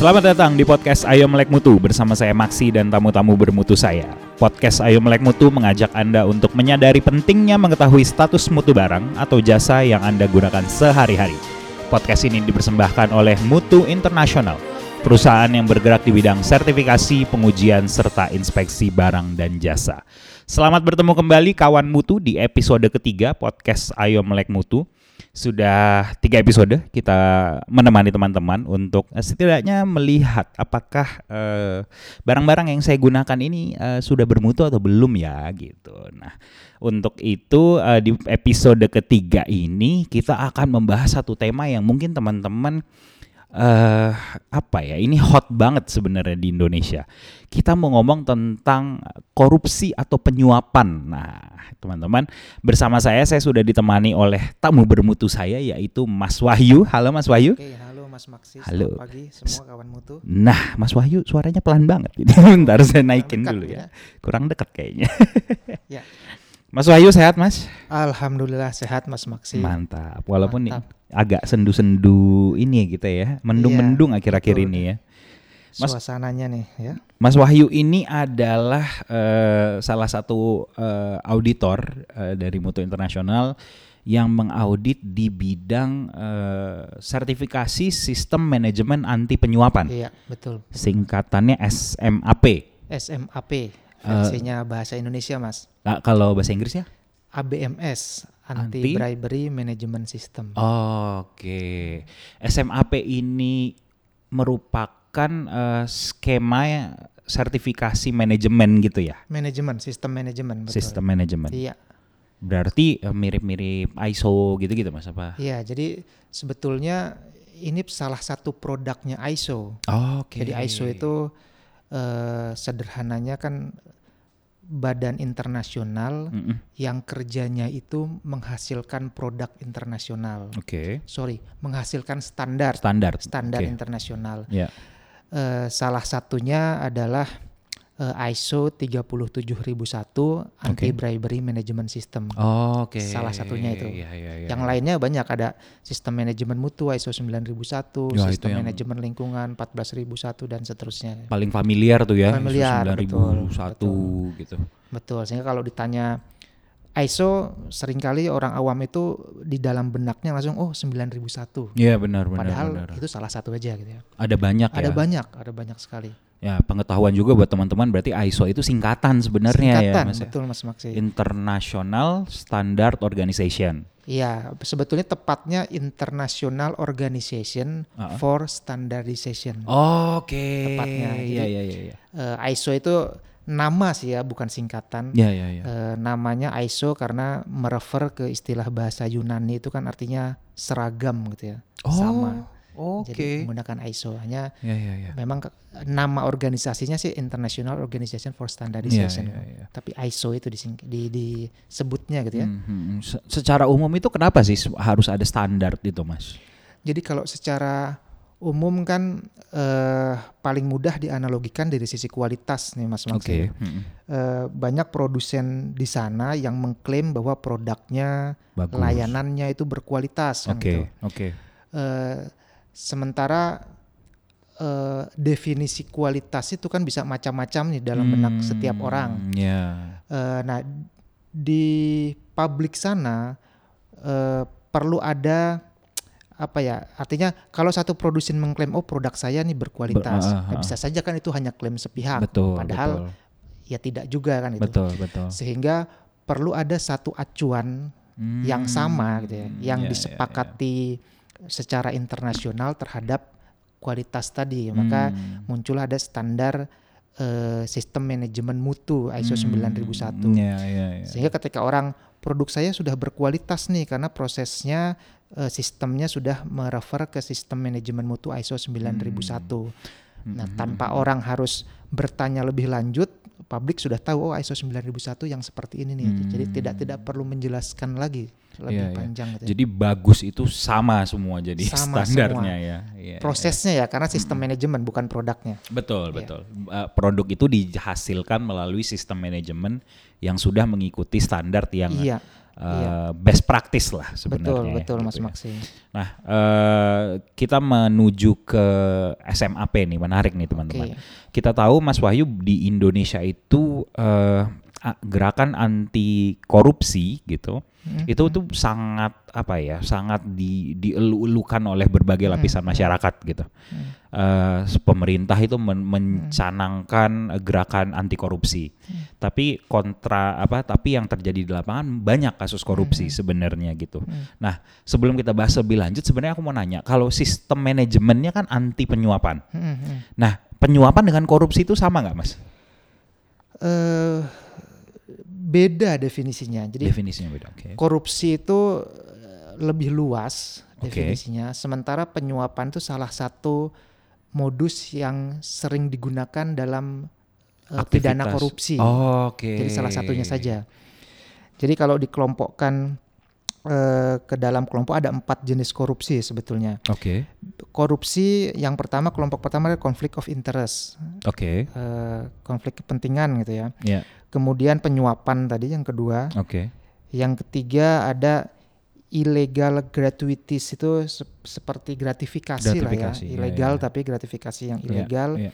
Selamat datang di podcast Ayo Melek Mutu bersama saya Maksi dan tamu-tamu bermutu saya. Podcast Ayo Melek Mutu mengajak Anda untuk menyadari pentingnya mengetahui status mutu barang atau jasa yang Anda gunakan sehari-hari. Podcast ini dipersembahkan oleh Mutu Internasional, perusahaan yang bergerak di bidang sertifikasi, pengujian, serta inspeksi barang dan jasa. Selamat bertemu kembali kawan Mutu di episode ketiga podcast Ayo Melek Mutu sudah tiga episode kita menemani teman-teman untuk uh, setidaknya melihat apakah barang barang-barang yang saya gunakan ini uh, sudah bermutu atau belum ya gitu. Nah untuk itu uh, di episode ketiga ini kita akan membahas satu tema yang mungkin teman-teman uh, apa ya ini hot banget sebenarnya di Indonesia. Kita mau ngomong tentang korupsi atau penyuapan. Nah, teman-teman, bersama saya saya sudah ditemani oleh tamu bermutu saya yaitu Mas Wahyu. Halo Mas Wahyu. Oke, halo Mas Maksi. Halo. Selamat pagi semua kawan mutu. Nah, Mas Wahyu suaranya pelan banget. Ini bentar saya naikin dulu ya. ya. Kurang dekat kayaknya. ya. Mas Wahyu sehat Mas? Alhamdulillah sehat Mas Maksi. Mantap. Walaupun Mantap. Agak sendu-sendu ini ya kita ya, mendung-mendung iya, akhir-akhir ini ya. Mas, Suasananya nih ya. Mas Wahyu ini adalah uh, salah satu uh, auditor uh, dari Mutu Internasional yang mengaudit di bidang uh, sertifikasi sistem manajemen anti penyuapan. Iya, betul. Singkatannya SMAP. SMAP. Versinya uh, bahasa Indonesia, Mas. Nah, kalau bahasa Inggris ya? ABMS, Anti, Anti? Bribery Management System. Oh, Oke. Okay. SMAP ini merupakan uh, skema sertifikasi manajemen gitu ya? Manajemen, sistem manajemen. Sistem manajemen. Iya. Berarti uh, mirip-mirip ISO gitu-gitu mas apa? Iya, jadi sebetulnya ini salah satu produknya ISO. Oh, Oke. Okay. Jadi ISO itu uh, sederhananya kan badan internasional mm -mm. yang kerjanya itu menghasilkan produk internasional. Oke. Okay. Sorry, menghasilkan standar. Standar. Standar okay. internasional. Yeah. Ya. Uh, salah satunya adalah uh, ISO 37001 Anti Bribery Management System. Oh, Oke. Okay. Salah satunya itu. Yeah, yeah, yeah, yang lainnya banyak ada sistem manajemen mutu ISO 9001, ya, sistem manajemen lingkungan 14001 dan seterusnya. Paling familiar tuh ya. Familiar, ISO 9001 betul, betul. gitu. Betul. Sehingga kalau ditanya ISO sering kali orang awam itu di dalam benaknya langsung oh 9001. Iya benar benar. Padahal benar. itu salah satu aja gitu ya. Ada banyak ada ya. banyak, ada banyak sekali. Ya, pengetahuan juga buat teman-teman berarti ISO itu singkatan sebenarnya ya, singkatan, ya, Mas. Betul, Mas Maksi. International Standard Organization. Iya, sebetulnya tepatnya International Organization uh -huh. for Standardization. Oh, Oke. Okay. Tepatnya. Iya, iya, iya, iya. Uh, ISO itu nama sih ya, bukan singkatan. Iya, iya, iya. Uh, namanya ISO karena merefer ke istilah bahasa Yunani itu kan artinya seragam gitu ya. Oh. Sama Oke. Okay. Jadi menggunakan ISO hanya ya, ya, ya. memang nama organisasinya sih International Organization for Standardization. Ya, ya, ya. Tapi ISO itu dising, di, disebutnya gitu ya. Hmm, hmm, hmm. Se secara umum itu kenapa sih harus ada standar itu, Mas? Jadi kalau secara umum kan uh, paling mudah dianalogikan dari sisi kualitas nih Mas Max. Okay. Hmm. Uh, banyak produsen di sana yang mengklaim bahwa produknya, Bagus. layanannya itu berkualitas. Oke. Okay. Gitu. Oke. Okay. Uh, Sementara uh, definisi kualitas itu kan bisa macam-macam nih dalam hmm, benak setiap orang. Yeah. Ya. Uh, nah di publik sana uh, perlu ada apa ya artinya kalau satu produsen mengklaim oh produk saya nih berkualitas Ber, uh, uh, nah, bisa saja kan itu hanya klaim sepihak betul, padahal betul. ya tidak juga kan itu betul betul sehingga perlu ada satu acuan hmm, yang sama gitu ya yang yeah, disepakati yeah, yeah secara internasional terhadap kualitas tadi maka hmm. muncul ada standar uh, sistem manajemen mutu ISO hmm. 9001 yeah, yeah, yeah. sehingga ketika orang produk saya sudah berkualitas nih karena prosesnya uh, sistemnya sudah merefer ke sistem manajemen mutu ISO 9001 hmm. nah tanpa hmm. orang harus bertanya lebih lanjut publik sudah tahu oh ISO 9001 yang seperti ini nih hmm. jadi tidak tidak perlu menjelaskan lagi lebih yeah, iya. panjang yeah. gitu. Jadi bagus itu sama semua jadi sama standarnya semua. ya. Yeah, Prosesnya yeah. ya karena sistem hmm. manajemen bukan produknya. Betul, yeah. betul. Uh, produk itu dihasilkan melalui sistem manajemen yang sudah mengikuti standar yang yeah. uh, best practice lah sebenarnya. Betul, betul gitu Mas ya. Maksi. Nah, eh, kita menuju ke SMAP nih, menarik nih teman-teman. Oke. Kita tahu Mas Wahyu di Indonesia itu a- gerakan anti korupsi gitu. Hmm, Itu tuh sangat apa ya, sangat di dielu-elukan oleh berbagai lapisan masyarakat gitu. Hmm. Eh, pemerintah itu men- mencanangkan gerakan anti korupsi. Hmm. Tapi kontra apa? Tapi yang terjadi di lapangan banyak kasus korupsi Hmm. sebenarnya gitu. Nah, sebelum kita bahas lebih lanjut, sebenarnya aku mau nanya, kalau sistem manajemennya kan anti penyuapan. Hmm, hmm. Nah, penyuapan dengan korupsi itu sama nggak, Mas? Eh, beda definisinya. Jadi Definisinya beda. Oke. korupsi itu eh, lebih luas definisinya, sementara penyuapan itu salah satu modus yang sering digunakan dalam eh, pidana korupsi. Oke. Jadi salah satunya saja. Jadi kalau dikelompokkan eh, ke dalam kelompok ada empat jenis korupsi sebetulnya. Oke. Korupsi yang pertama kelompok pertama adalah conflict of interest, Oke. eh, konflik kepentingan gitu ya. Ya. Kemudian penyuapan tadi yang kedua. Oke. Yang ketiga ada illegal gratuities itu sep- seperti gratifikasi, Gratifikasi, lah ya, ya, ilegal ya. tapi gratifikasi yang Ya, ilegal. ya.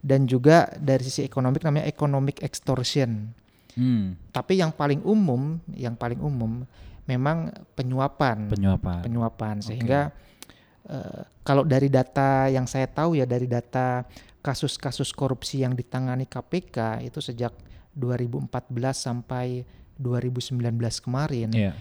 Dan juga dari sisi ekonomik namanya economic extortion. Hmm, Tapi yang paling umum, yang paling umum memang penyuapan, penyuapan. penyuapan. Sehingga eh, kalau dari data yang saya tahu ya dari data kasus-kasus korupsi yang ditangani KPK itu sejak 2014 sampai 2019 kemarin Iya.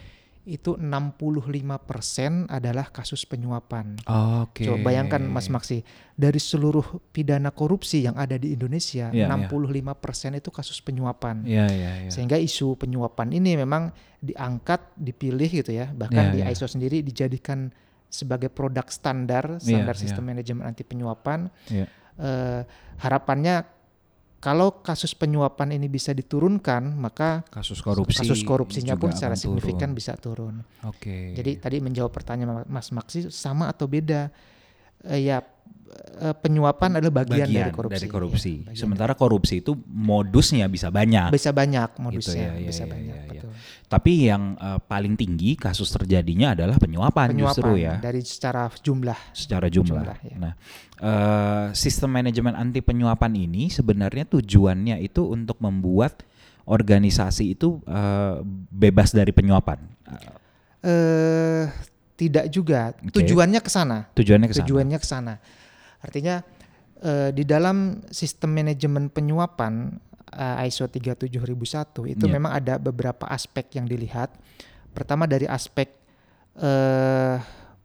itu 65% adalah kasus penyuapan. Oke. Coba bayangkan Mas Maksi, dari seluruh pidana korupsi yang ada di Indonesia, Iya, iya. 65% itu kasus penyuapan. Iya, iya, iya. Sehingga isu penyuapan ini memang diangkat, dipilih gitu ya. Bahkan Iya, di iya. ISO sendiri dijadikan sebagai produk standar, standar iya. sistem manajemen anti penyuapan. Iya. Eh, harapannya kalau kasus penyuapan ini bisa diturunkan, maka Kasus korupsi. kasus korupsinya pun secara akan turun. signifikan bisa turun. Oke. Jadi tadi menjawab pertanyaan Mas Maksi sama atau beda? Eh, ya eh, penyuapan adalah bagian, dari korupsi. dari korupsi. Ya, bagian Sementara korupsi itu modusnya bisa banyak. bisa banyak modusnya, ya, ya, bisa ya, banyak. ya, ya. betul. Tapi yang eh, paling tinggi kasus terjadinya adalah penyuapan, Penyuapan justru ya, dari secara jumlah. secara jumlah. jumlah, ya. Nah, eh, sistem manajemen anti penyuapan ini sebenarnya tujuannya itu untuk membuat organisasi itu eh, bebas dari penyuapan. Eh tidak juga. Oke. Tujuannya ke sana. tujuannya ke sana. Tujuannya ke sana. Artinya eh, di dalam sistem manajemen penyuapan eh, ISO 37001 itu Iya. memang ada beberapa aspek yang dilihat. Pertama dari aspek eh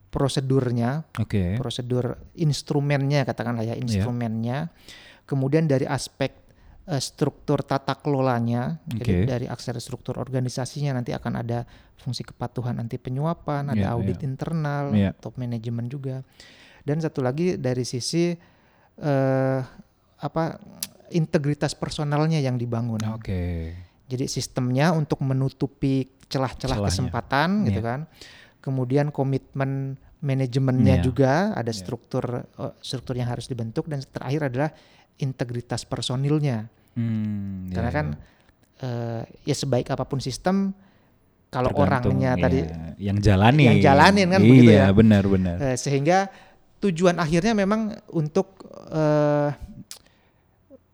prosedurnya, Oke. prosedur instrumennya katakanlah Iya. ya instrumennya. Kemudian dari aspek eh, struktur tata kelolanya, Oke. jadi dari aspek struktur organisasinya nanti akan ada fungsi kepatuhan anti penyuapan, ada audit iya. internal, Iya. top manajemen juga. Dan satu lagi dari sisi eh, apa integritas personalnya yang dibangun. Oke. Jadi sistemnya untuk menutupi celah-celah kesempatan gitu Iya. kan. Kemudian komitmen manajemennya Iya. juga ada Iya. struktur eh, struktur yang harus dibentuk dan terakhir adalah integritas personilnya. Hmm, Karena iya, kan iya. eh, ya sebaik apa pun sistem kalau orangnya ya, tadi yang jalanin. yang jalanin kan iya, begitu ya. benar-benar. eh, sehingga tujuan akhirnya memang untuk eh,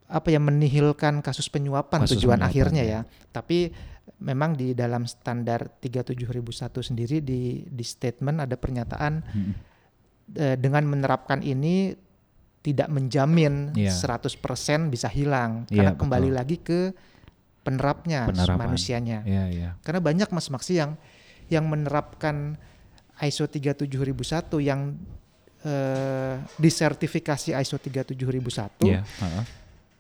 apa ya menihilkan kasus penyuapan Kasus tujuan penyuapan, akhirnya ya. ya. Tapi memang di dalam standar 37001 sendiri di di statement ada pernyataan Hmm. eh, dengan menerapkan ini tidak menjamin Iya. 100% bisa hilang Iya, karena kembali betul. lagi ke penerapnya Penerapan. manusianya. Iya, iya. Karena banyak Mas Maksi yang yang menerapkan ISO 37001 yang eh, disertifikasi ISO 37001 Iya, heeh.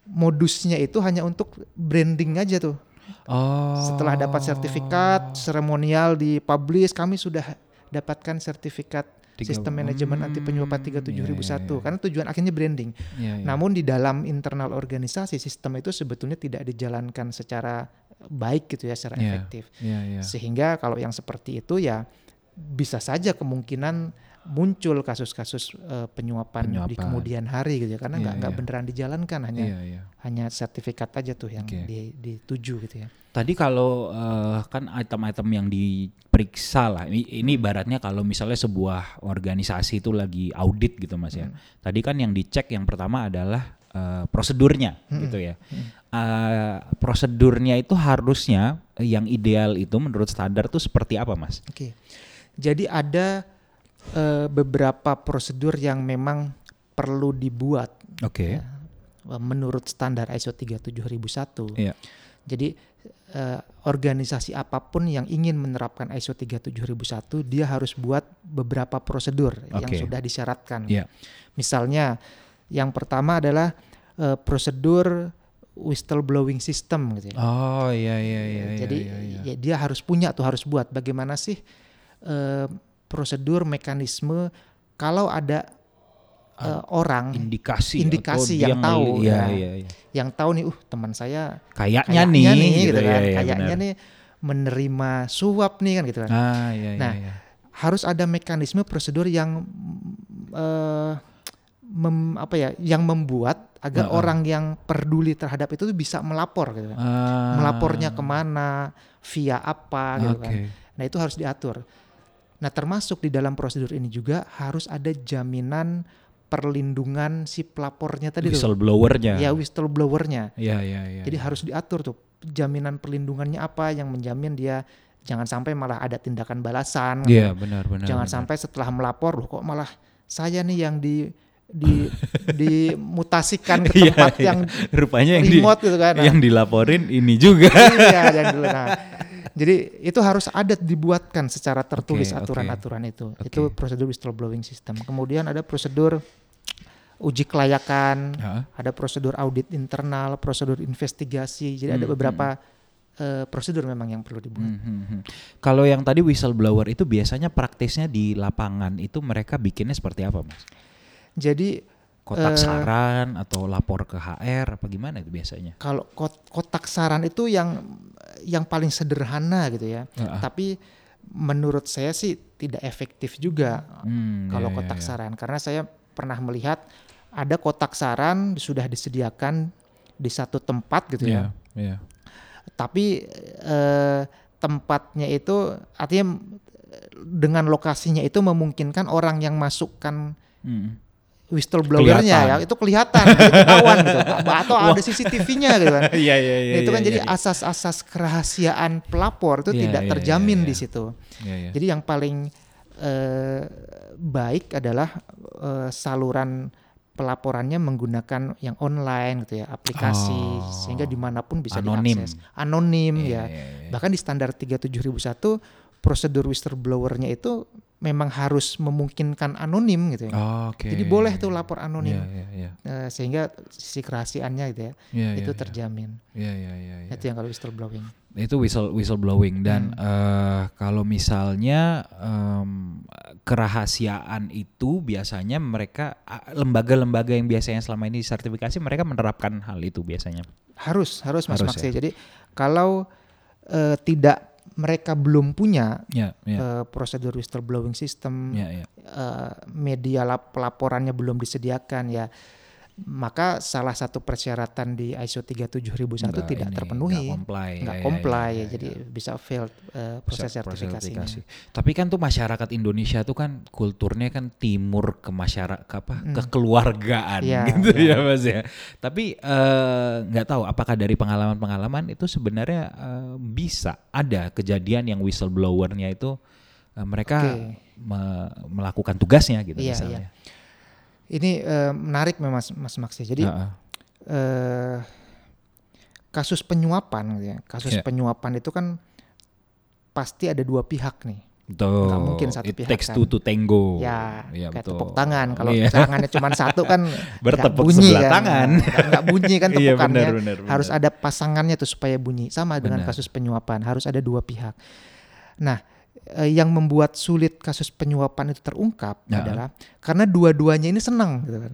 modusnya itu hanya untuk branding aja tuh. Oh. Setelah dapat sertifikat seremonial dipublish kami sudah dapatkan sertifikat sistem manajemen anti penyuapan Hmm, 37001 iya, iya, karena tujuan akhirnya branding. iya, iya. Namun di dalam internal organisasi sistem itu sebetulnya tidak dijalankan secara baik gitu ya secara Iya, efektif. Iya, iya. Sehingga kalau yang seperti itu ya bisa saja kemungkinan muncul kasus-kasus uh, penyuapan, Penyuapan. di kemudian hari gitu ya karena Iya, nggak nggak iya. beneran dijalankan hanya Iya, iya. hanya sertifikat aja tuh yang Oke. di, dituju gitu ya. Tadi kalau eh, kan item-item yang diperiksa lah, ini, ini ibaratnya kalau misalnya sebuah organisasi itu lagi audit gitu mas ya. Tadi kan yang dicek yang pertama adalah eh, prosedurnya gitu ya. Eh, prosedurnya itu harusnya eh, yang ideal itu menurut standar tuh seperti apa mas? Oke. Jadi ada eh, beberapa prosedur yang memang perlu dibuat Oke. eh, menurut standar ISO 37001. Iya. Jadi eh, organisasi apa pun yang ingin menerapkan ISO 37001 dia harus buat beberapa prosedur yang Oke. sudah disyaratkan. Iya. Misalnya yang pertama adalah eh, prosedur whistleblowing system gitu ya. Oh iya iya iya. iya, Jadi iya, iya. ya dia harus punya tuh harus buat bagaimana sih eh, prosedur mekanisme kalau ada eh, orang indikasi indikasi yang tahu, iya, ya. iya, iya. yang tahu nih uh teman saya Kayaknya, kayaknya nih, gitu, ya, kan ya, kayaknya benar. nih menerima suap nih kan gitu kan. Ah iya iya. Nah, iya. Harus ada mekanisme prosedur yang eh, mem- apa ya yang membuat agar Heeh. orang yang peduli terhadap itu bisa melapor gitu kan. Ah, Melapornya ke mana, via apa gitu Oke. kan. Nah itu harus diatur. Nah termasuk di dalam prosedur ini juga harus ada jaminan perlindungan si pelapornya tadi tuh. Whistleblowernya. Ya whistleblowernya. Iya iya iya. Jadi iya. harus diatur tuh jaminan perlindungannya apa yang menjamin dia jangan sampai malah ada tindakan balasan. Iya benar benar. jangan benar. sampai setelah melapor loh kok malah saya nih yang di di dimutasikan ke Iya, tempat iya. yang rupanya yang di, gitu kan. Nah, yang dilaporin ini juga. iya yang dulu. Nah, jadi itu harus ada dibuatkan secara tertulis Oke, oke. aturan-aturan itu. Oke. Itu prosedur whistleblowing system. Kemudian ada prosedur uji kelayakan, Heeh. ada prosedur audit internal, prosedur investigasi. Jadi ada Hmm, beberapa eh, prosedur memang yang perlu dibuat. Hmm, hmm, hmm. Kalau yang tadi whistleblower itu biasanya praktisnya di lapangan itu mereka bikinnya seperti apa, Mas? Jadi Kotak Eh, saran atau lapor ke HR apa gimana itu biasanya? kalau kot- kotak saran itu yang yang paling sederhana gitu ya. Heeh. Tapi menurut saya sih tidak efektif juga Hmm, kalau iya, kotak iya, iya. saran karena saya pernah melihat ada kotak saran sudah disediakan di satu tempat gitu Iya, ya. iya. Tapi eh, tempatnya itu artinya dengan lokasinya itu memungkinkan orang yang masukkan Hmm. Whistleblowernya ya itu kelihatan gitu, ketahuan gitu atau ada CCTV-nya gitu kan. Iya iya iya. Nah, itu kan iya, jadi iya. asas-asas kerahasiaan pelapor itu Iya, tidak iya, terjamin iya, di situ. Jadi yang paling eh, baik adalah eh, saluran pelaporannya menggunakan yang online gitu ya, aplikasi Oh. sehingga di mana pun bisa Anonim. diakses. Anonim ya. Bahkan di standar 37001 prosedur whistleblowernya itu memang harus memungkinkan anonim gitu ya. Oh, Oke. Jadi boleh tuh lapor anonim Iya iya iya. eh, sehingga sisi kerahasiaannya gitu ya Iya, itu iya, terjamin. Iya iya iya. iya. Itu yang kalau whistleblowing. itu whistle whistleblowing dan Hmm. eh, kalau misalnya em, kerahasiaan itu biasanya mereka lembaga-lembaga yang biasanya selama ini sertifikasi mereka menerapkan hal itu biasanya. Harus, harus Mas Harus Maksi. Jadi kalau eh, tidak mereka belum punya Ya ya eh, prosedur whistleblowing system, ya ya. eh, media lap- pelaporannya belum disediakan ya, maka salah satu persyaratan di ISO 37001 Nggak tidak ini, terpenuhi, nggak comply, nggak ya, ya, comply, ya, ya, jadi ya. bisa fail eh, proses Proses sertifikasinya. sertifikasi. Tapi kan tuh masyarakat Indonesia tuh kan kulturnya kan timur ke masyarakat apa Hmm. kekeluargaan Iya, gitu iya. ya Mas ya. Tapi eh, nggak tahu apakah dari pengalaman-pengalaman itu sebenarnya eh, bisa ada kejadian yang whistleblowernya itu eh, mereka Oke. me- melakukan tugasnya gitu Iya, misalnya. Ini eh, menarik memang Mas, Mas Maksi. Jadi Heeh. eh, kasus penyuapan, gitu ya. kasus Iya. penyuapan itu kan pasti ada dua pihak nih. Betul. Nggak mungkin satu It pihak takes kan. two to tango. Ya, Iya, kayak betul. tepuk tangan. Kalau Iya. tangannya cuma satu kan Bertepuk bunyi sebelah kan. tangan. Nggak- Nggak bunyi kan Iya, tepukannya. benar, benar, Harus benar. ada pasangannya tuh supaya bunyi. Sama dengan kasus penyuapan, harus ada dua pihak. Nah, eh, yang membuat sulit kasus penyuapan itu terungkap Ya. adalah karena dua-duanya ini senang gitu kan.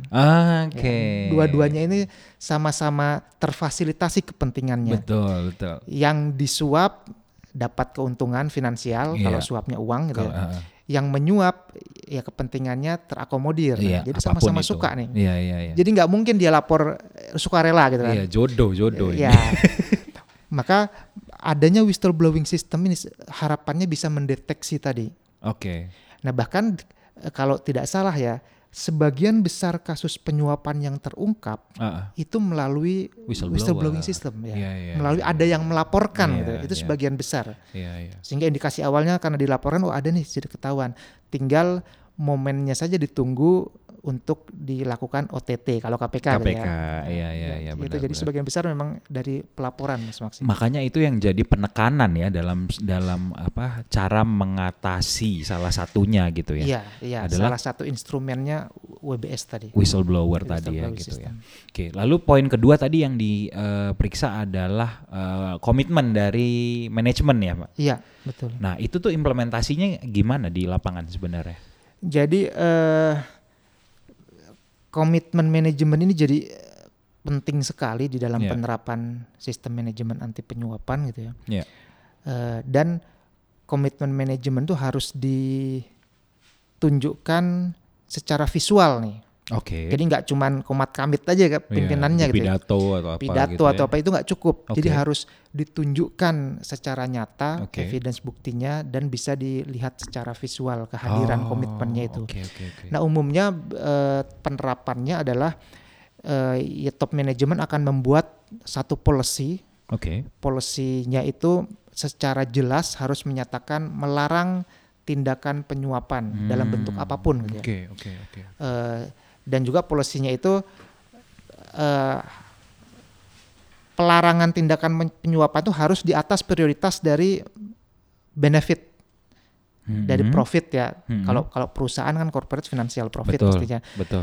Oke. Ya, Dua-duanya ini sama-sama terfasilitasi kepentingannya. Betul, betul. Yang disuap dapat keuntungan finansial Iya. kalau suapnya uang gitu Kalau, ya. uh, Yang menyuap ya kepentingannya terakomodir. iya, Jadi sama-sama itu. suka nih. Iya, iya, iya. Jadi nggak mungkin dia lapor sukarela gitu kan. Iya, jodoh, jodoh ini. Maka adanya whistleblowing system ini harapannya bisa mendeteksi tadi. Oke. Nah, bahkan eh, kalau tidak salah ya, sebagian besar kasus penyuapan yang terungkap Uh, itu melalui Whistleblower. whistleblowing system ya. Iya, iya, melalui iya. ada yang melaporkan Iya, gitu. Itu iya. sebagian besar. Iya. Sehingga indikasi awalnya karena dilaporkan oh ada nih sudah ketahuan. Tinggal momennya saja ditunggu untuk dilakukan OTT kalau KPK, gitu KPK, ya. iya, iya, iya, Gitu. benar, Jadi benar. sebagian besar memang dari pelaporan Mas Maksi. Makanya itu yang jadi penekanan ya dalam dalam apa cara mengatasi salah satunya gitu ya. Iya, iya. Adalah- Salah satu instrumennya WBS tadi. Whistleblower tadi ya Whistleblower gitu ya. Oke, lalu poin kedua tadi yang diperiksa adalah eh, komitmen dari manajemen ya, Pak. Iya, betul. Nah, itu tuh implementasinya gimana di lapangan sebenarnya? Jadi eh, komitmen manajemen ini jadi eh, penting sekali di dalam Iya. penerapan sistem manajemen anti penyuapan gitu ya. Iya. Eh, dan komitmen manajemen tuh harus ditunjukkan secara visual nih. Oke. Jadi nggak cuman komat kamit aja kan Iya, pimpinannya di gitu. ya. pidato atau apa pidato gitu atau ya. apa itu nggak cukup. Jadi Oke. harus ditunjukkan secara nyata Oke. evidence buktinya dan bisa dilihat secara visual kehadiran Oh, komitmennya itu. Oke, oke, oke. Nah umumnya eh, penerapannya adalah eh, ya top manajemen akan membuat satu policy. Oke. Polisinya itu secara jelas harus menyatakan melarang tindakan penyuapan dalam bentuk Hmm, apa pun. gitu ya. Oke, oke, oke. Dan juga polisinya itu eh, pelarangan tindakan penyuapan itu harus di atas prioritas dari benefit dari Mhm. profit ya. Mhm. Kalau kalau perusahaan kan corporate financial profit Betul. pastinya. Betul.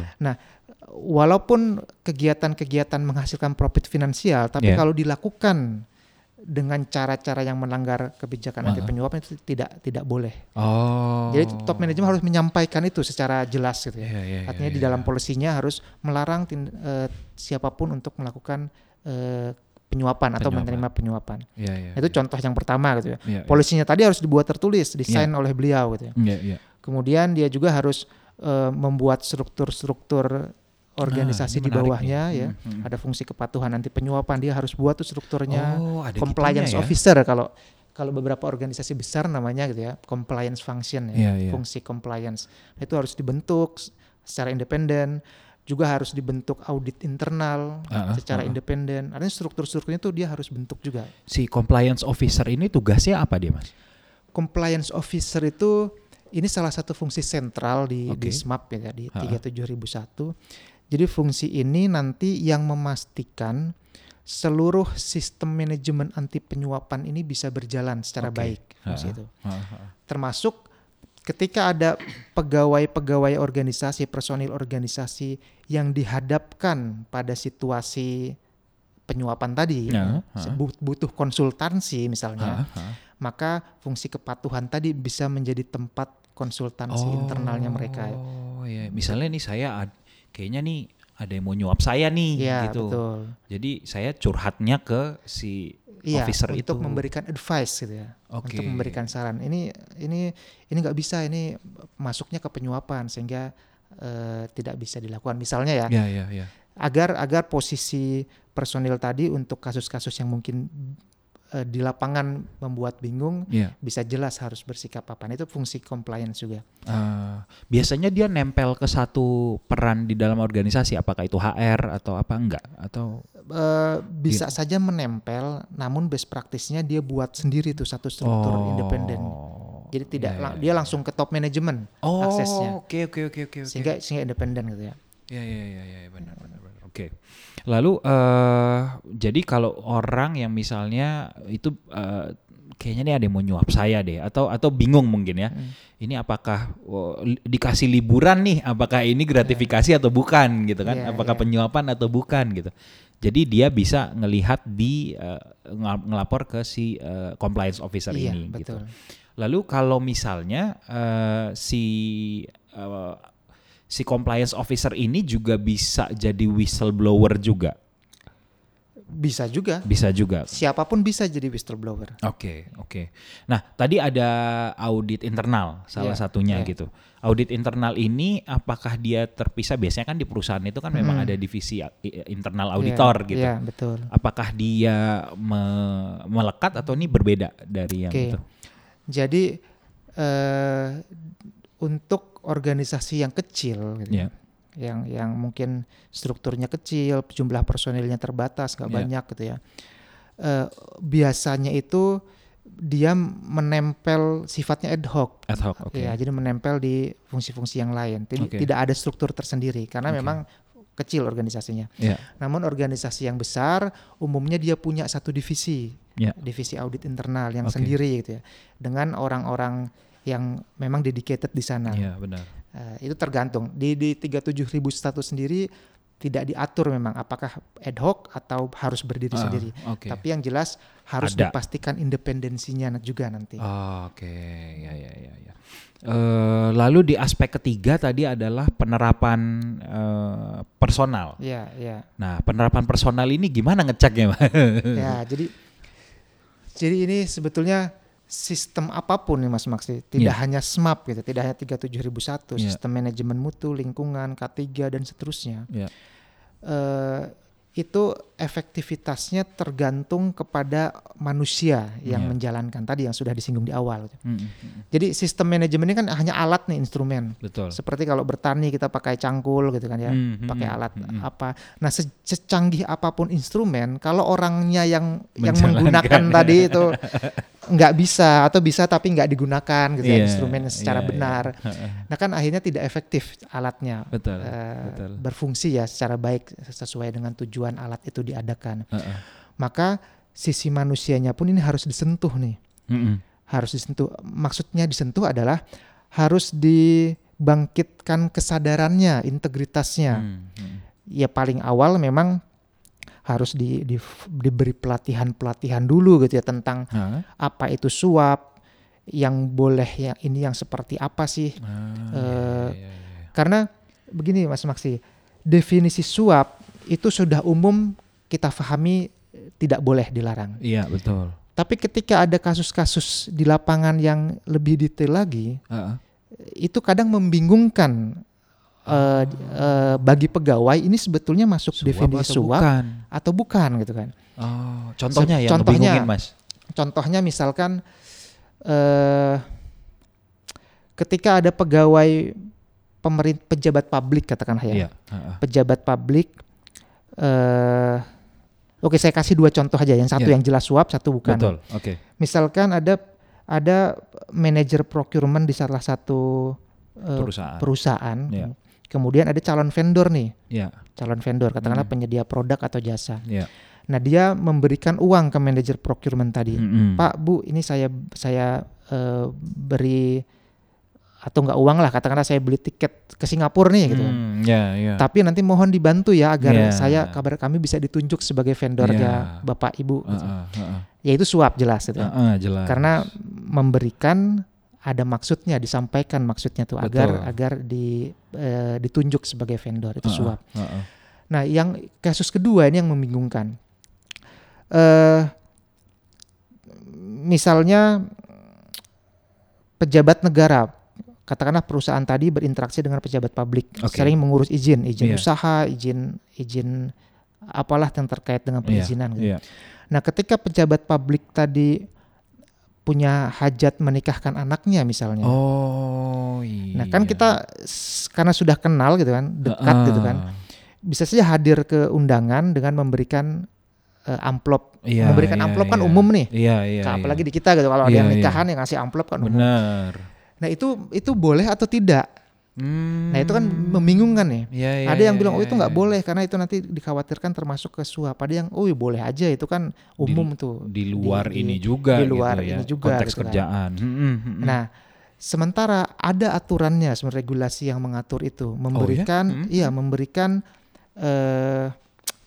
Walaupun kegiatan-kegiatan menghasilkan profit finansial, tapi Iya. kalau dilakukan dengan cara-cara yang melanggar kebijakan anti penyuapan itu tidak tidak boleh. Oh. Jadi top manajemen harus menyampaikan itu secara jelas gitu ya. Iya, iya, iya, Artinya di iya. dalam polisinya harus melarang tin- eh, siapa pun untuk melakukan eh, penyuapan atau Penyuapan. menerima penyuapan. Iya, iya. Itu contoh yang pertama gitu ya. Iya, iya. Polisinya tadi harus dibuat tertulis, desain oleh beliau gitu ya. Iya, iya. Kemudian dia juga harus eh, membuat struktur-struktur organisasi Nah, di bawahnya nih. ya. Hmm, hmm. Ada fungsi kepatuhan anti penyuapan, dia harus buat tuh strukturnya. Oh, ada compliance ya? officer kalau kalau beberapa organisasi besar namanya gitu ya, compliance function ya, Iya, iya. fungsi compliance. Itu harus dibentuk secara independen, juga harus dibentuk audit internal Ah, ah, secara ah, ah. independen. Artinya struktur-strukturnya tuh dia harus bentuk juga. Si compliance officer ini tugasnya apa dia, Mas? Compliance officer itu ini salah satu fungsi sentral di di Oke. SMAP ya di Ah, ah. 37001. Jadi fungsi ini nanti yang memastikan seluruh sistem manajemen anti penyuapan ini bisa berjalan secara Oke. baik fungsi itu. Termasuk ketika ada pegawai-pegawai organisasi, personil organisasi yang dihadapkan pada situasi penyuapan tadi, Ya, ya, but- butuh konsultansi misalnya, Ah, ah. maka fungsi kepatuhan tadi bisa menjadi tempat konsultansi internalnya mereka. Oh, iya. Misalnya nih saya ad- kayaknya nih ada yang mau nyuap saya nih Iya, gitu. betul. Jadi saya curhatnya ke si Iya, officer untuk itu. memberikan advice gitu ya. Oke. Untuk memberikan saran. Ini ini ini nggak bisa ini masuknya ke penyuapan sehingga eh, tidak bisa dilakukan. Misalnya ya, Iya, iya, iya. agar agar posisi personil tadi untuk kasus-kasus yang mungkin eh, di lapangan membuat bingung Iya. bisa jelas harus bersikap apa. Nah, Itu fungsi compliance juga. Eh, biasanya dia nempel ke satu peran di dalam organisasi, apakah itu HR atau apa enggak? Atau Eh, bisa Iya. saja menempel, namun best practice-nya dia buat sendiri tuh satu struktur independen. Jadi tidak iya, lang- iya, dia langsung ke top manajemen Oh, aksesnya. oke oke oke oke oke. Sehingga sehingga independen gitu ya. Ya ya ya ya ya, benar benar Oke. Lalu eh jadi kalau orang yang misalnya itu eh, kayaknya nih ada yang mau nyuap saya deh atau atau bingung mungkin ya. Hmm. Ini apakah oh, dikasih liburan nih? Apakah ini gratifikasi atau bukan gitu kan? Iya, apakah iya. penyuapan atau bukan gitu. Jadi dia bisa ngelihat di ngel- ngelapor ke si eh, compliance officer Iya, ini gitu. betul. Lalu kalau misalnya eh, si eh, si compliance officer ini juga bisa jadi whistleblower juga. bisa juga. Bisa juga. Siapa pun bisa jadi whistleblower. Oke, oke. Nah, tadi ada audit internal salah Iya, satunya iya. gitu. Audit internal ini apakah dia terpisah? Biasanya kan di perusahaan itu kan memang Hmm. ada divisi i- internal auditor Iya, gitu. Iya, betul. Apakah dia me- melekat atau ini berbeda dari yang Oke. itu? Jadi eh untuk organisasi yang kecil gitu, Iya. yang yang mungkin strukturnya kecil, jumlah personilnya terbatas, nggak Iya. banyak gitu ya. Eh, biasanya itu dia menempel sifatnya ad hoc. Ad hoc, oke. Ya, jadi menempel di fungsi-fungsi yang lain. Jadi Oke. tidak ada struktur tersendiri karena Oke. memang kecil organisasinya. Iya. Namun organisasi yang besar umumnya dia punya satu divisi, Iya. divisi audit internal yang Oke. sendiri gitu ya, dengan orang-orang yang memang dedicated di sana. Iya, benar. Eh, itu tergantung di di 37.000 status sendiri tidak diatur memang apakah ad hoc atau harus berdiri Ah, sendiri. Oke. Tapi yang jelas harus Ada. dipastikan independensinya juga nanti. Oh, Oke, ya ya ya ya. Eh, lalu di aspek ketiga tadi adalah penerapan eh, personal. Ya, ya. Nah, penerapan personal ini gimana ngeceknya, Pak? ya, jadi jadi ini sebetulnya sistem apa pun nih Mas Maksi, tidak Iya. hanya SMAP gitu, tidak hanya 37001, Iya. sistem manajemen mutu, lingkungan, K3 dan seterusnya. Iya. Eh, itu efektivitasnya tergantung kepada manusia yang Iya. menjalankan tadi yang sudah disinggung di awal. Mm, mm, mm. Jadi sistem manajemen ini kan hanya alat nih instrumen. Betul. Seperti kalau bertani kita pakai cangkul gitu kan ya, Hmm, pakai hmm, alat hmm. apa. Nah, se- secanggih apa pun instrumen, kalau orangnya yang yang menggunakan tadi itu nggak bisa atau bisa tapi nggak digunakan gitu ya Iya, instrumennya secara iya, iya. benar. Heeh. Nah, kan akhirnya tidak efektif alatnya Betul. eh, betul. berfungsi ya secara baik sesuai dengan tujuan alat itu diadakan. Heeh. Maka sisi manusianya pun ini harus disentuh nih. Mm-mm. Harus disentuh. Maksudnya disentuh adalah harus dibangkitkan kesadarannya, integritasnya. Hmm. Ya paling awal memang harus di, di- diberi pelatihan-pelatihan dulu gitu ya tentang Hah? apa itu suap, yang boleh yang ini yang seperti apa sih? Ah, Eh, iya, iya, iya. Karena begini Mas Maksi, definisi suap itu sudah umum kita pahami eh, tidak boleh dilarang. Iya, betul. Tapi ketika ada kasus-kasus di lapangan yang lebih detail lagi, Heeh. itu kadang membingungkan eh, eh, bagi pegawai ini sebetulnya masuk Suap definisi atau suap bukan? atau bukan gitu kan. Oh, contohnya yang contohnya- Mas. Contohnya misalkan eh ketika ada pegawai pemerintah pejabat publik katakanlah ya. Iya. heeh. Pejabat publik eh Oke, saya kasih dua contoh aja. Yang satu Iya. yang jelas suap, satu bukan. Betul. Oke. Misalkan ada ada manajer procurement di salah satu eh, Perusahaan. perusahaan. Iya. Kemudian ada calon vendor nih, Iya. calon vendor katakanlah Hmm. penyedia produk atau jasa. Iya. Nah, dia memberikan uang ke manajer procurement tadi. Mm-mm. Pak, Bu, ini saya saya eh, beri atau enggak uang lah katakanlah saya beli tiket ke Singapura nih gitu. Hmm, ya, ya. Tapi nanti mohon dibantu ya agar Iya. saya kabar kami bisa ditunjuk sebagai vendornya Iya. Bapak Ibu. gitu. Heeh, heeh. Ya itu suap jelas gitu. Heeh, jelas. Karena memberikan ada maksudnya disampaikan maksudnya tuh agar Betul. agar di eh, ditunjuk sebagai vendor itu Heeh, suap. heeh. Nah, yang kasus kedua ini yang membingungkan. Eh misalnya pejabat negara, katakanlah perusahaan tadi berinteraksi dengan pejabat publik, Oke. sering mengurus izin, izin Iya. usaha, izin izin apalah yang terkait dengan Iya, perizinan. gitu. Iya. Nah, ketika pejabat publik tadi punya hajat menikahkan anaknya misalnya. Oh, iya. Nah, kan kita karena sudah kenal gitu kan, dekat Heeh. gitu kan, bisa saja hadir ke undangan dengan memberikan eh, amplop. Iya, memberikan iya, amplop kan iya. umum nih. Iya, iya. Nah, iya. apalagi di kita gitu kalau ada yang iya. nikahan yang ngasih amplop kan umum. Benar. Nah, itu itu boleh atau tidak? Hmm. Nah, itu kan membingungkan nih. Iya, iya, ada yang iya, bilang oh iya, itu nggak iya. boleh karena itu nanti dikhawatirkan termasuk ke suap. Ada yang oh iya, boleh aja itu kan umum tuh. di luar di- ini juga di luar gitu ya, ini juga konteks gitu kan. kerjaan. Hmm, hmm, hmm. Nah, sementara ada aturannya, sebenarnya regulasi yang mengatur itu, memberikan, Hmm. iya, memberikan eh,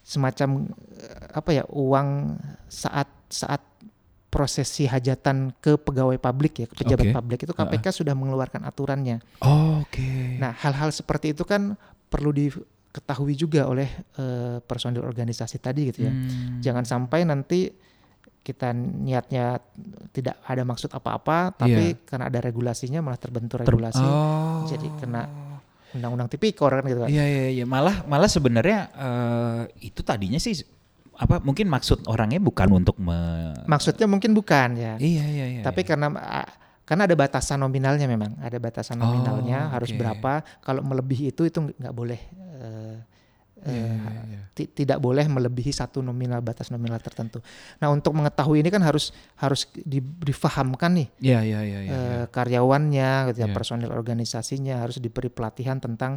semacam eh, apa ya uang saat saat prosesi hajatan ke pegawai publik ya, ke pejabat Oke. publik itu KPK sudah mengeluarkan aturannya. Oh, Oke. Nah, hal-hal seperti itu kan perlu ketahui juga oleh eh, personil organisasi tadi gitu ya. Hmm. Jangan sampai nanti kita niatnya tidak ada maksud apa-apa, tapi Iya. karena ada regulasinya malah terbentur Ter- regulasi, Oh. jadi kena undang-undang tipikor kan gitu kan. Iya iya iya malah malah sebenarnya eh, itu tadinya sih apa mungkin maksud orangnya bukan untuk me Maksudnya mungkin bukan ya, Iya iya iya. tapi iya. karena karena ada batasan nominalnya memang, ada batasan Oh, nominalnya harus oke. berapa. Kalau melebihi itu itu nggak boleh. eh, Iya, eh, iya, iya. ti- tidak boleh melebihi satu nominal batas nominal tertentu. Nah untuk mengetahui ini kan harus harus di- difahamkan nih Iya iya iya iya. eh, karyawannya, gitu ya, Iya. personil organisasinya harus diberi pelatihan tentang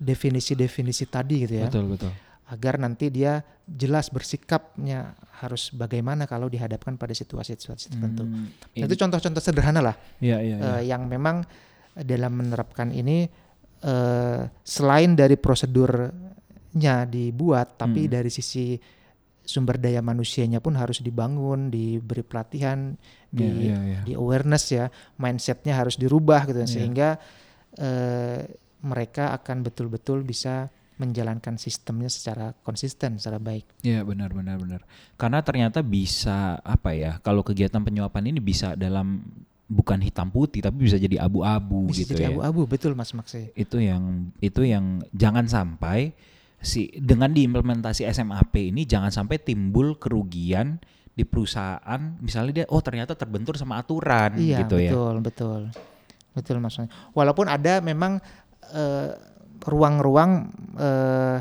definisi-definisi tadi gitu ya, Betul betul. Agar nanti dia jelas bersikapnya harus bagaimana kalau dihadapkan pada situasi-situasi tertentu. Hmm, Nah, ini- itu contoh-contoh sederhana lah Iya iya. iya. eh, yang memang dalam menerapkan ini eh, selain dari prosedurnya dibuat, tapi Hmm. dari sisi sumber daya manusianya pun harus dibangun, diberi pelatihan, di Iya, iya, iya. di awareness ya, mindsetnya harus dirubah gitu Iya. sehingga eh, mereka akan betul-betul bisa menjalankan sistemnya secara konsisten, secara baik. Iya benar benar benar. Karena ternyata bisa apa ya? Kalau kegiatan penyuapan ini bisa dalam bukan hitam putih tapi bisa jadi abu-abu Bisa gitu jadi ya. abu-abu, betul Mas Maksi. Itu yang itu yang jangan sampai si dengan diimplementasi SMAP ini jangan sampai timbul kerugian di perusahaan misalnya dia oh ternyata terbentur sama aturan Iya, gitu ya. betul, betul. Betul maksudnya. Walaupun ada memang eh, ruang-ruang eh,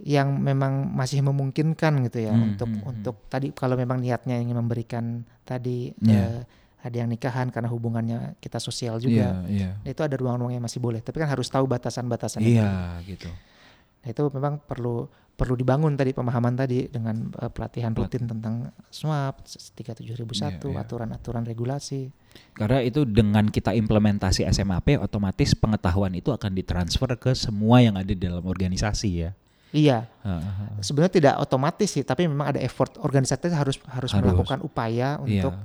yang memang masih memungkinkan gitu ya Hmm, untuk hmm, hmm. untuk tadi kalau memang niatnya ingin memberikan tadi Iya. eh, ada yang nikahan karena hubungannya kita sosial juga. Iya, iya. Itu ada ruang-ruang yang masih boleh, tapi kan harus tahu batasan-batasan. Iya gitu. Nah, itu memang perlu perlu dibangun tadi pemahaman tadi dengan eh, pelatihan Pelat- rutin tentang SWAP 37001, Iya, iya. aturan-aturan regulasi. Karena itu dengan kita implementasi SMAP otomatis pengetahuan itu akan ditransfer ke semua yang ada di dalam organisasi ya. Iya, Heeh. sebenarnya tidak otomatis sih, tapi memang ada effort organisasi harus harus, Harus. melakukan upaya Iya. untuk em,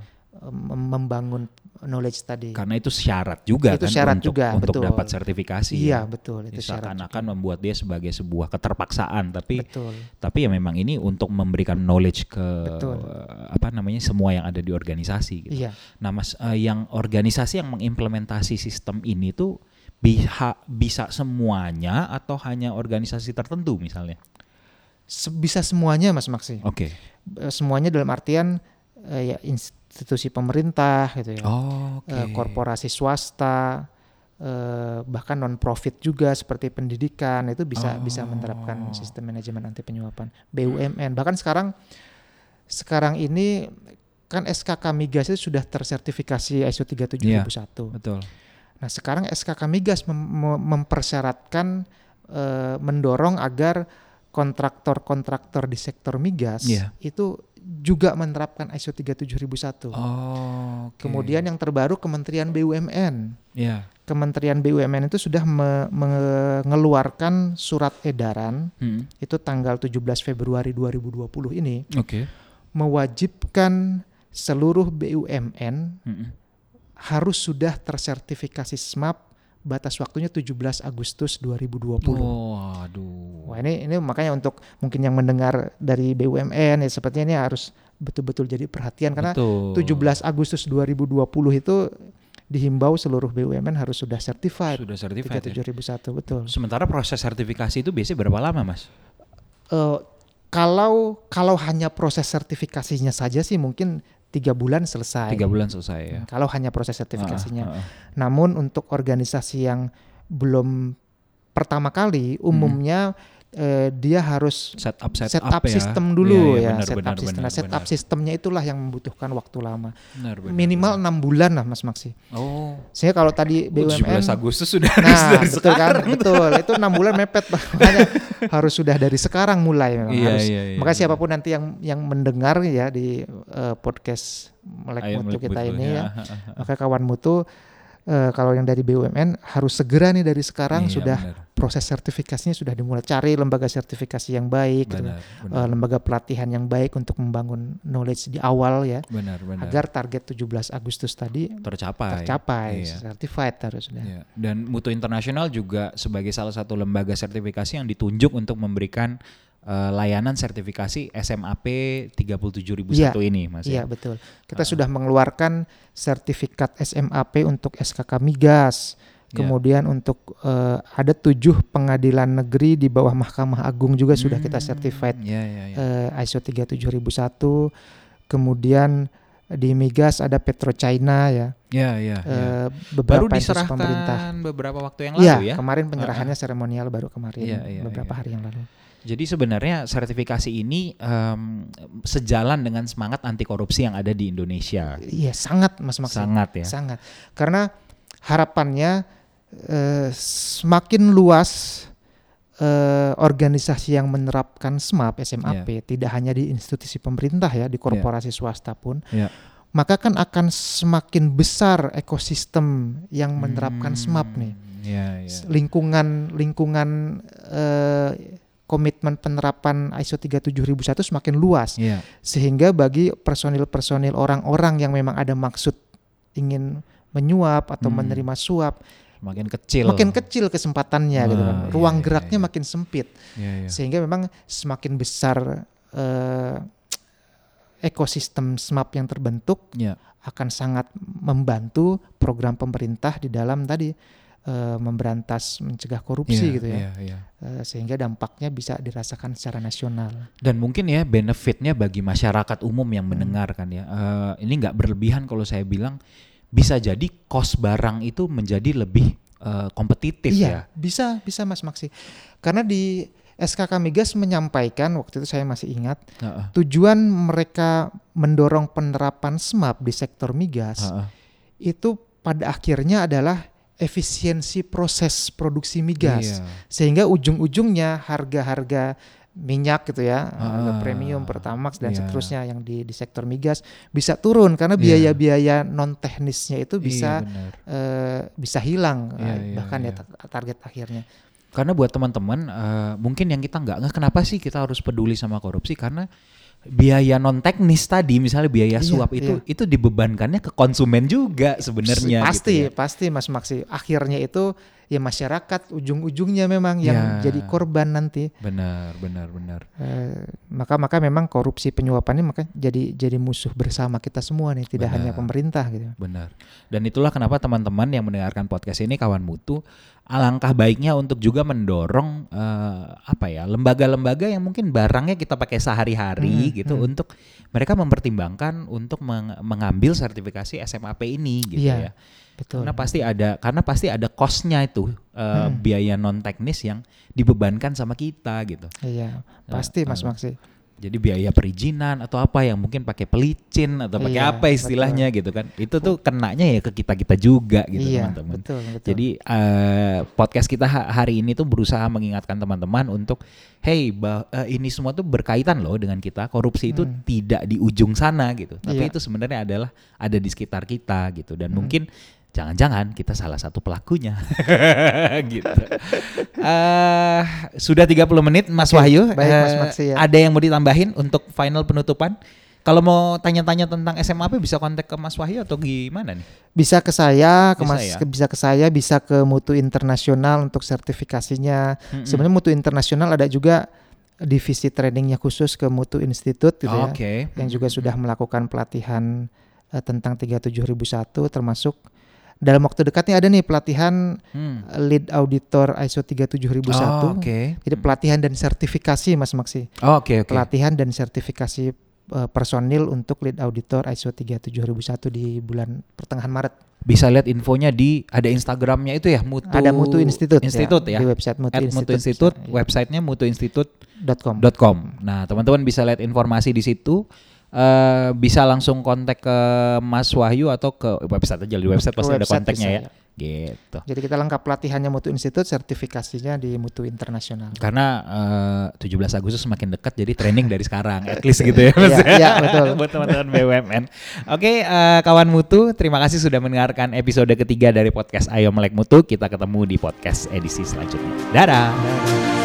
membangun knowledge tadi. Karena itu syarat juga Itu kan syarat untuk, juga, untuk betul. dapat sertifikasi. Iya, ya. betul, itu syarat. Seakan-akan membuat dia sebagai sebuah keterpaksaan, tapi Betul. tapi ya memang ini untuk memberikan knowledge ke Betul. eh, apa namanya semua yang ada di organisasi. Gitu. Iya. Nah, mas eh, yang organisasi yang mengimplementasi sistem ini tuh bisa bisa semuanya atau hanya organisasi tertentu misalnya? Bisa semuanya Mas Maksi. Oke. Eh, Semuanya dalam artian eh, ya institusi pemerintah gitu ya. Oh, eh, korporasi swasta eh, bahkan non profit juga seperti pendidikan itu bisa bisa menerapkan Oh. sistem manajemen anti penyuapan BUMN bahkan sekarang sekarang ini kan SKK migas itu sudah tersertifikasi ISO 37001 Betul. nah sekarang SKK migas mem- mem- mempersyaratkan eh, mendorong agar kontraktor-kontraktor di sektor migas Iya. itu juga menerapkan ISO 37001 Oh, oke. Kemudian yang terbaru Kementerian BUMN. ya. Kementerian BUMN itu sudah me- mengeluarkan surat edaran Hmm. itu tanggal 17 Februari 2020 ini Oke. mewajibkan seluruh BUMN Mm-mm. harus sudah tersertifikasi SMAP batas waktunya 17 Agustus 2020. Oh, aduh. Wah ini ini makanya untuk mungkin yang mendengar dari BUMN ya sepertinya ini harus betul-betul jadi perhatian karena Betul. 17 Agustus 2020 itu dihimbau seluruh BUMN harus sudah certified sudah certified ya. 37001 betul. Sementara proses sertifikasi itu biasanya berapa lama, Mas? Eh, kalau kalau hanya proses sertifikasinya saja sih mungkin tiga bulan selesai. Tiga bulan selesai ya. Kalau hanya proses sertifikasinya. Ah, ah. Namun untuk organisasi yang belum pertama kali, umumnya eh, dia harus Setup setup, setup ya. sistem dulu Iya, iya, ya, benar, setup benar, sistem. benar, Nah, setup benar. sistemnya itulah yang membutuhkan waktu lama. Benar, benar, Minimal benar. enam bulan lah Mas Maksi. Oh. Sehingga kalau tadi BUMN 17 Agustus sudah harus Nah, dari betul kan? sekarang. Betul. Itu enam bulan mepet. Makanya harus sudah dari sekarang mulai memang Iya, harus. iya, iya, Maka iya. siapa pun nanti yang yang mendengar ya di eh, podcast Melek Mutu kita ini ya, ya. maka kawan mutu eh, kalau yang dari BUMN harus segera nih dari sekarang Iya, sudah benar. proses sertifikasinya sudah dimulai cari lembaga sertifikasi yang baik gitu. benar, Eh, benar, lembaga pelatihan yang baik untuk membangun knowledge di awal ya benar, benar. agar target 17 Agustus tadi tercapai. tercapai Iya. certified harusnya Iya. Dan Mutu Internasional juga sebagai salah satu lembaga sertifikasi yang ditunjuk untuk memberikan eh, layanan sertifikasi SMAP 37001 ini, Mas. Iya ya? betul. Kita Ah. sudah mengeluarkan sertifikat SMAP untuk SKK migas. Iya. Kemudian untuk eh, ada tujuh pengadilan negeri di bawah Mahkamah Agung juga sudah kita Hmm, certified Iya, iya, iya. eh, ISO 37001. Kemudian di migas ada PetroChina ya. Iya, iya, iya. Eh, Baru beberapa pemerintah. diserahkan beberapa waktu yang lalu Iya, ya. kemarin penyerahannya seremonial baru kemarin Iya, iya, beberapa iya. hari yang lalu. Jadi sebenarnya sertifikasi ini em, sejalan dengan semangat anti korupsi yang ada di Indonesia. Iya, sangat Mas Maksi. Sangat ya. Sangat. Karena harapannya eh, semakin luas eh, organisasi yang menerapkan SMAP, SMAP, Iya. tidak hanya di institusi pemerintah ya, di korporasi swasta pun, Iya. maka kan akan semakin besar ekosistem yang menerapkan SMAP nih. Iya, iya. Lingkungan lingkungan eh, komitmen penerapan ISO 37001 semakin luas Iya. sehingga bagi personil-personil orang-orang yang memang ada maksud ingin menyuap atau Hmm. menerima suap Makin kecil. makin kecil kesempatannya gitu kan Wah, ruang iya, iya, geraknya iya. makin sempit Iya, iya. sehingga memang semakin besar eh, ekosistem SMAP yang terbentuk Iya. akan sangat membantu program pemerintah di dalam tadi eh, memberantas mencegah korupsi Iya, gitu ya iya, iya. Eh, sehingga dampaknya bisa dirasakan secara nasional Dan mungkin ya benefitnya bagi masyarakat umum Hmm. yang mendengarkan ya. eh, ini nggak berlebihan kalau saya bilang bisa jadi cost barang itu menjadi lebih eh, kompetitif ya. Iya, bisa bisa Mas Maksi. Karena di SKK Migas menyampaikan waktu itu saya masih ingat Heeh, tujuan mereka mendorong penerapan SMAP di sektor migas heeh. itu pada akhirnya adalah efisiensi proses produksi migas Iya. sehingga ujung-ujungnya harga-harga minyak gitu ya harga Ah, premium Pertamax dan iya. seterusnya yang di di sektor migas bisa turun karena Iya. biaya-biaya non teknisnya itu bisa Iya, eh, bisa hilang Iya, eh, iya, bahkan iya. ya ta- target akhirnya Karena buat teman-teman eh, mungkin yang kita nggak nggak kenapa sih kita harus peduli sama korupsi karena biaya non teknis tadi misalnya biaya Iya, suap itu itu dibebankannya ke konsumen juga sebenarnya pasti gitu ya. pasti Mas Maksi akhirnya itu ya masyarakat ujung-ujungnya memang yang Ya. jadi korban nanti benar benar benar Eh, maka maka memang korupsi penyuapan ini maka jadi jadi musuh bersama kita semua nih tidak hanya Benar. pemerintah gitu benar dan itulah kenapa teman-teman yang mendengarkan podcast ini kawan mutu alangkah baiknya untuk juga mendorong eh, apa ya lembaga-lembaga yang mungkin barangnya kita pakai sehari-hari Hmm, gitu hmm. untuk mereka mempertimbangkan untuk meng- mengambil sertifikasi SMAP ini gitu Iya, ya betul Karena pasti ada karena pasti ada cost-nya itu eh, Hmm. biaya non teknis yang dibebankan sama kita gitu. iya pasti Mas eh, Maksi Jadi biaya perizinan atau apa yang mungkin pakai pelicin atau pakai Iya, apa istilahnya gitu kan. Itu tuh kenanya ya ke kita-kita juga gitu iya teman-teman. betul betul Jadi eh, podcast kita ha- hari ini tuh berusaha mengingatkan teman-teman untuk hey bah- eh, ini semua tuh berkaitan loh dengan kita. Korupsi itu Hmm. tidak di ujung sana gitu. Tapi Iya. itu sebenarnya adalah ada di sekitar kita gitu dan Hmm. mungkin jangan-jangan kita salah satu pelakunya. gitu. Eh, sudah 30 menit Mas Oke, Wahyu. baik, Mas Eh, Maksi, ya. Ada yang mau ditambahin untuk final penutupan? Kalau mau tanya-tanya tentang SMAP bisa kontak ke Mas Wahyu atau gimana nih? bisa ke saya ke Bisa Mas ya? ke- bisa ke saya bisa ke Mutu Internasional untuk sertifikasinya Mm-mm. sebenarnya Mutu Internasional ada juga divisi trainingnya khusus ke Mutu Institute gitu ya Oke. yang juga sudah melakukan pelatihan eh, tentang 37001 termasuk dalam waktu dekat nih ada nih pelatihan Hmm. eh, lead auditor ISO 37001. Oh, Oke. Jadi pelatihan dan sertifikasi Mas Maksi. Oh, Oke oke. Pelatihan dan sertifikasi eh, personil untuk lead auditor ISO 37001 di bulan pertengahan Maret. Bisa lihat infonya di ada Instagramnya itu ya Mutu. ada Mutu Institute, Institute ya. di website Mutu At Institute. Mutu Institute, iya. websitenya mutuinstitute.com. .com. Nah, teman-teman bisa lihat informasi di situ. Eh, bisa langsung kontak ke Mas Wahyu atau ke website aja di website pasti ada kontaknya ya. ya. Gitu. Jadi kita lengkap pelatihannya Mutu Institute, sertifikasinya di Mutu Internasional. Karena eh, uh, 17 Agustus semakin dekat jadi training dari sekarang at least gitu ya. Iya, ya, iya, betul. Buat teman-teman BUMN. Oke, okay, uh, kawan Mutu, terima kasih sudah mendengarkan episode ketiga dari podcast Ayo Melek Mutu. Kita ketemu di podcast edisi selanjutnya. Dadah. Dadah.